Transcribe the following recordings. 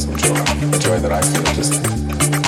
sense of joy, joy that I feel just,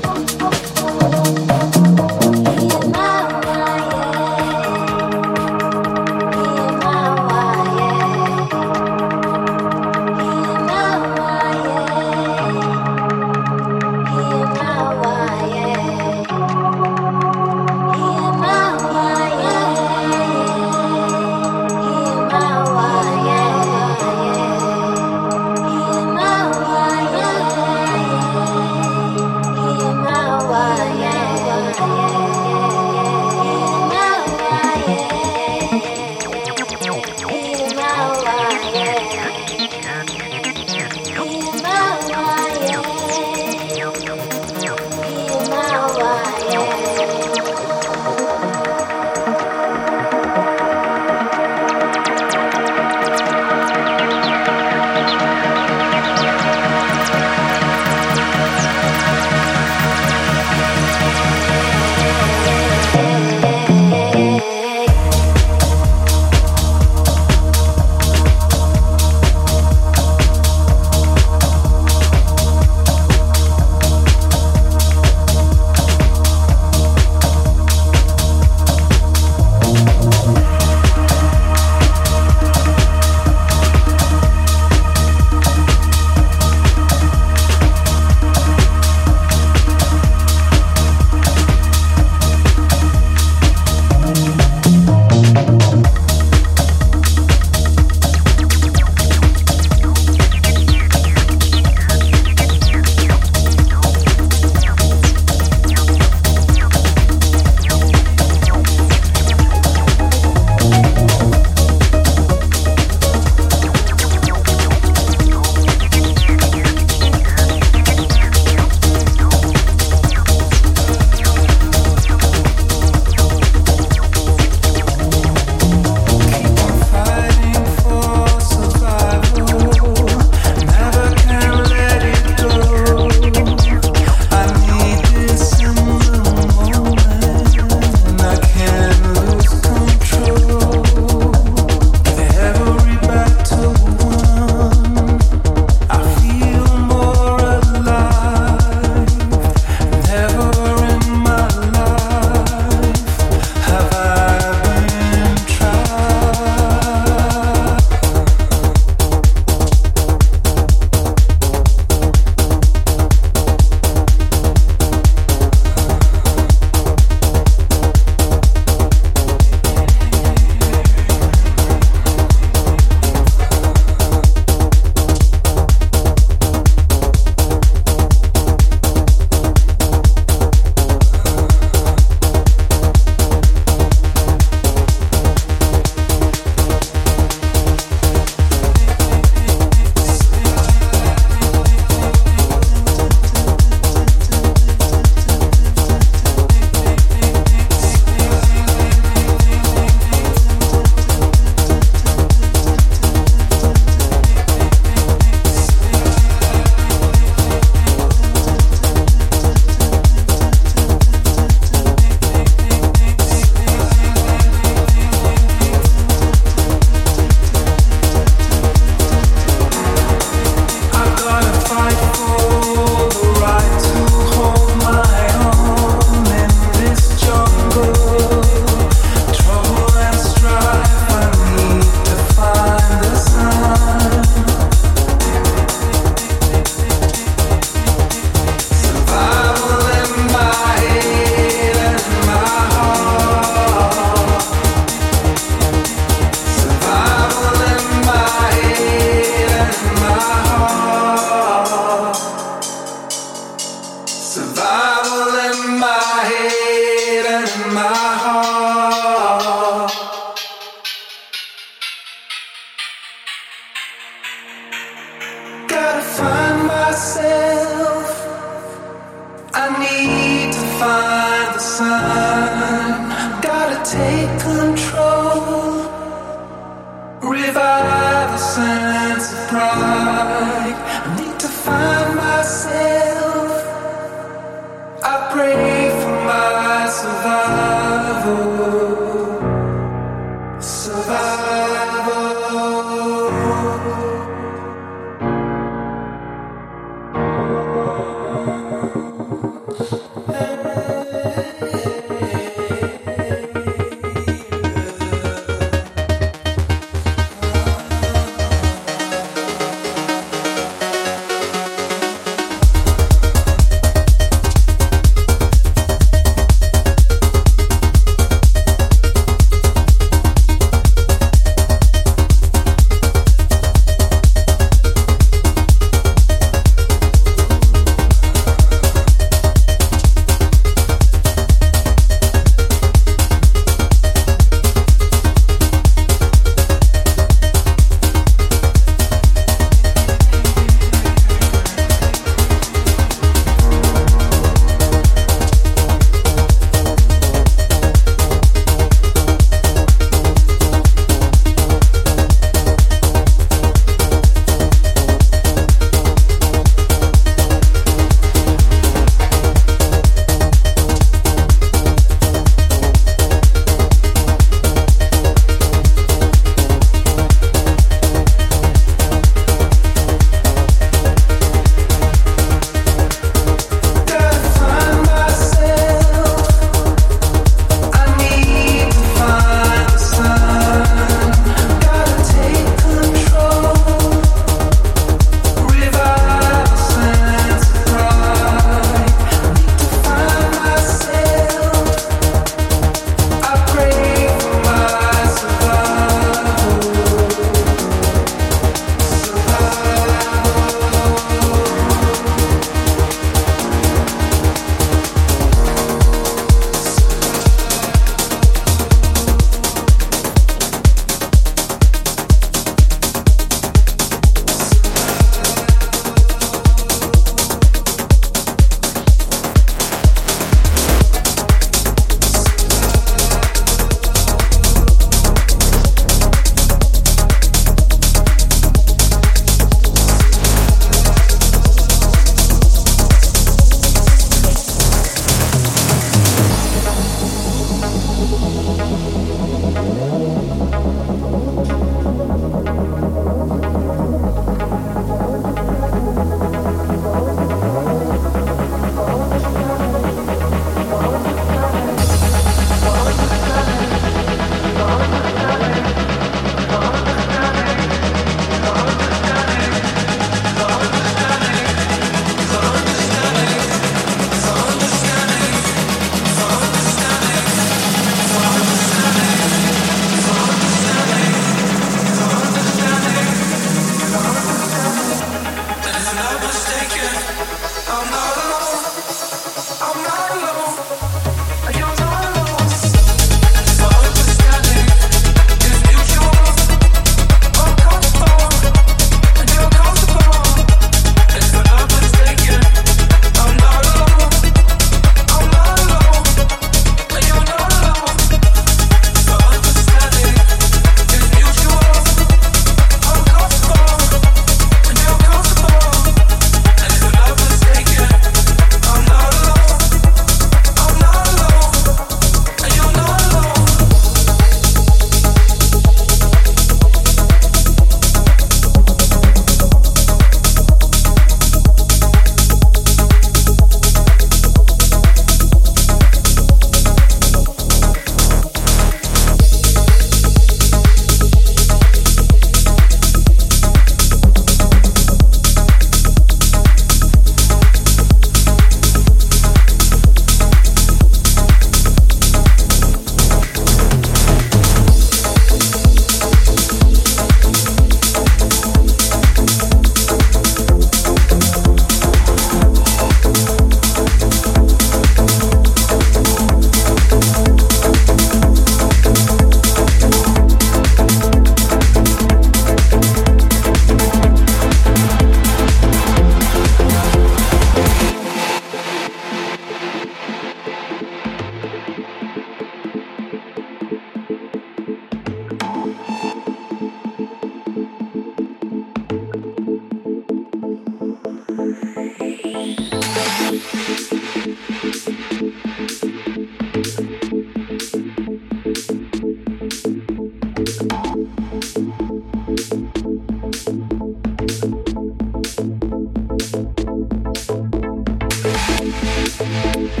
I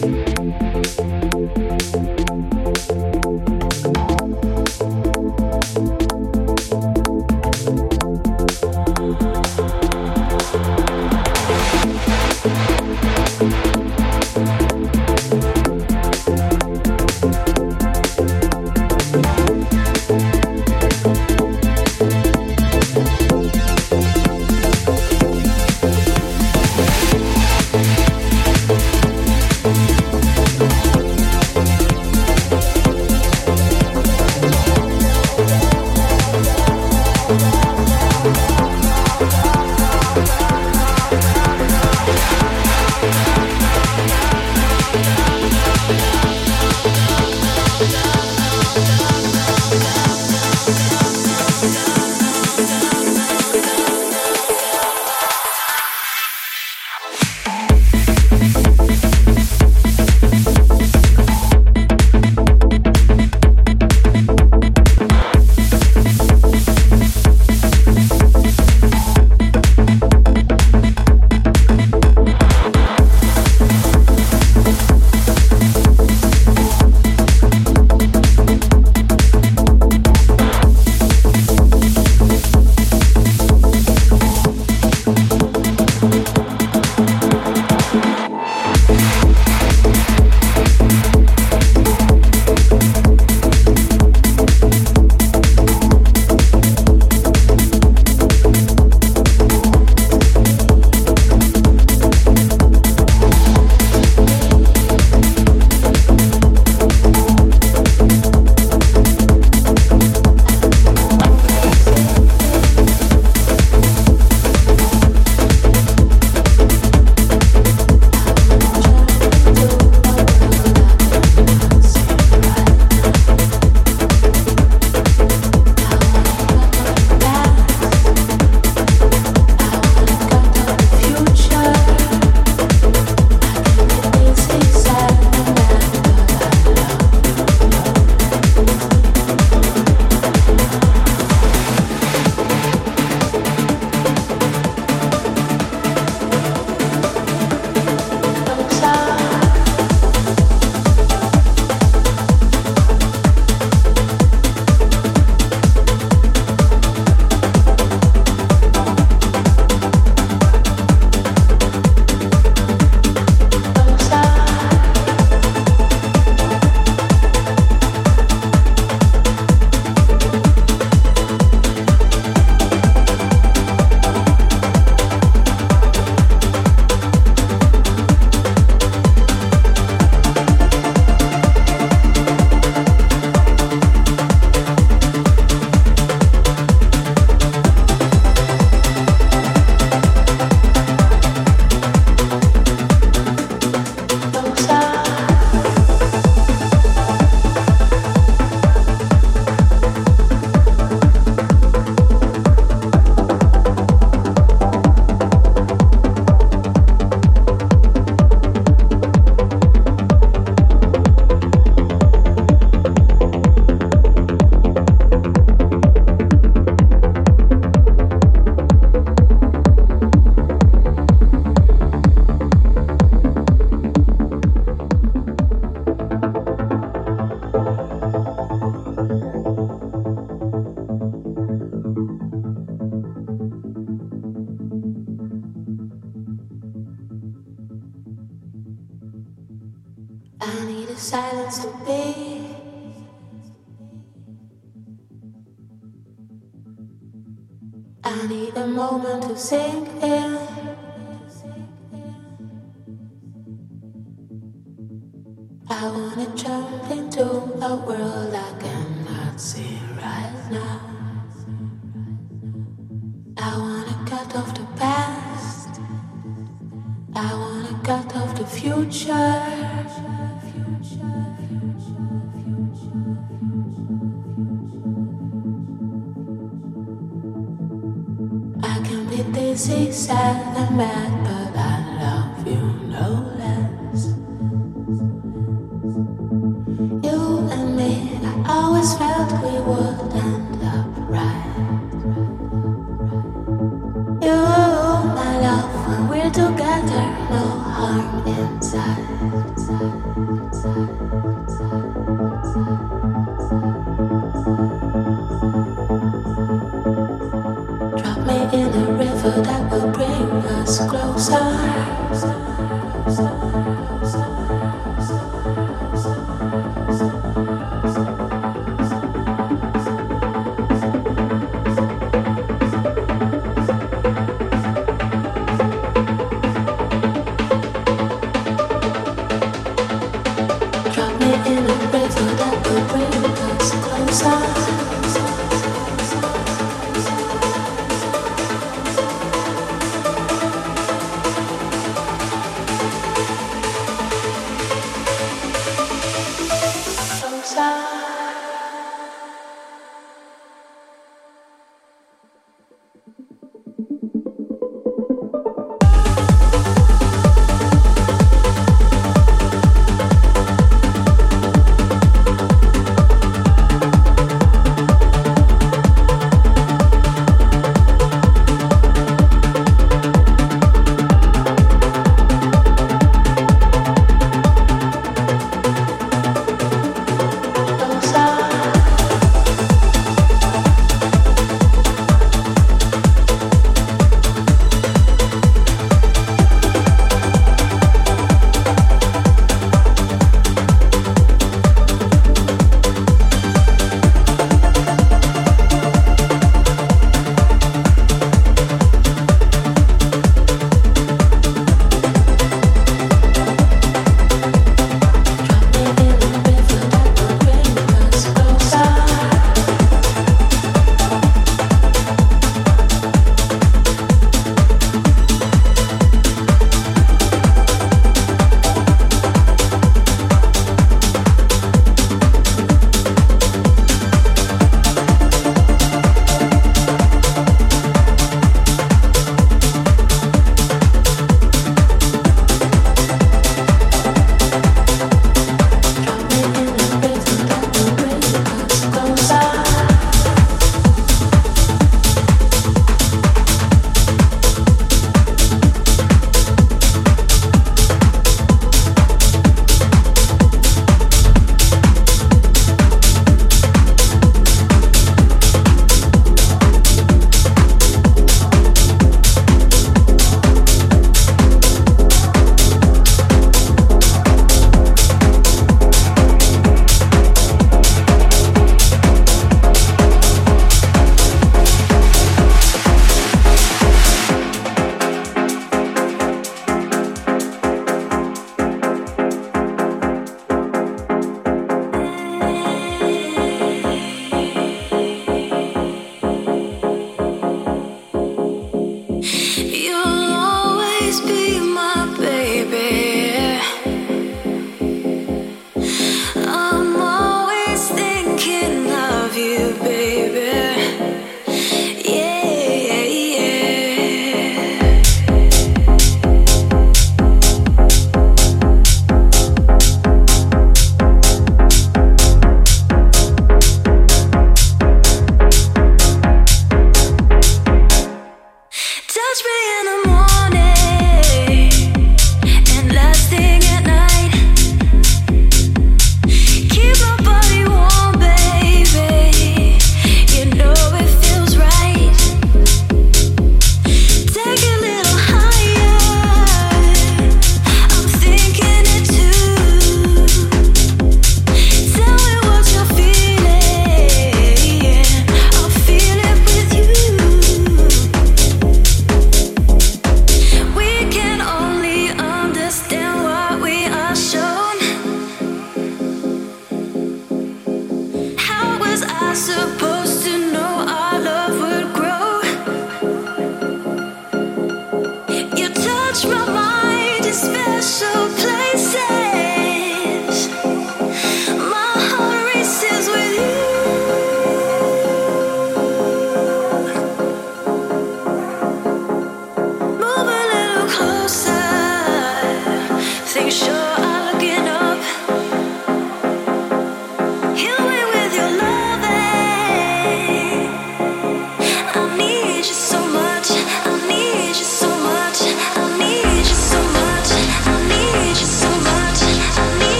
can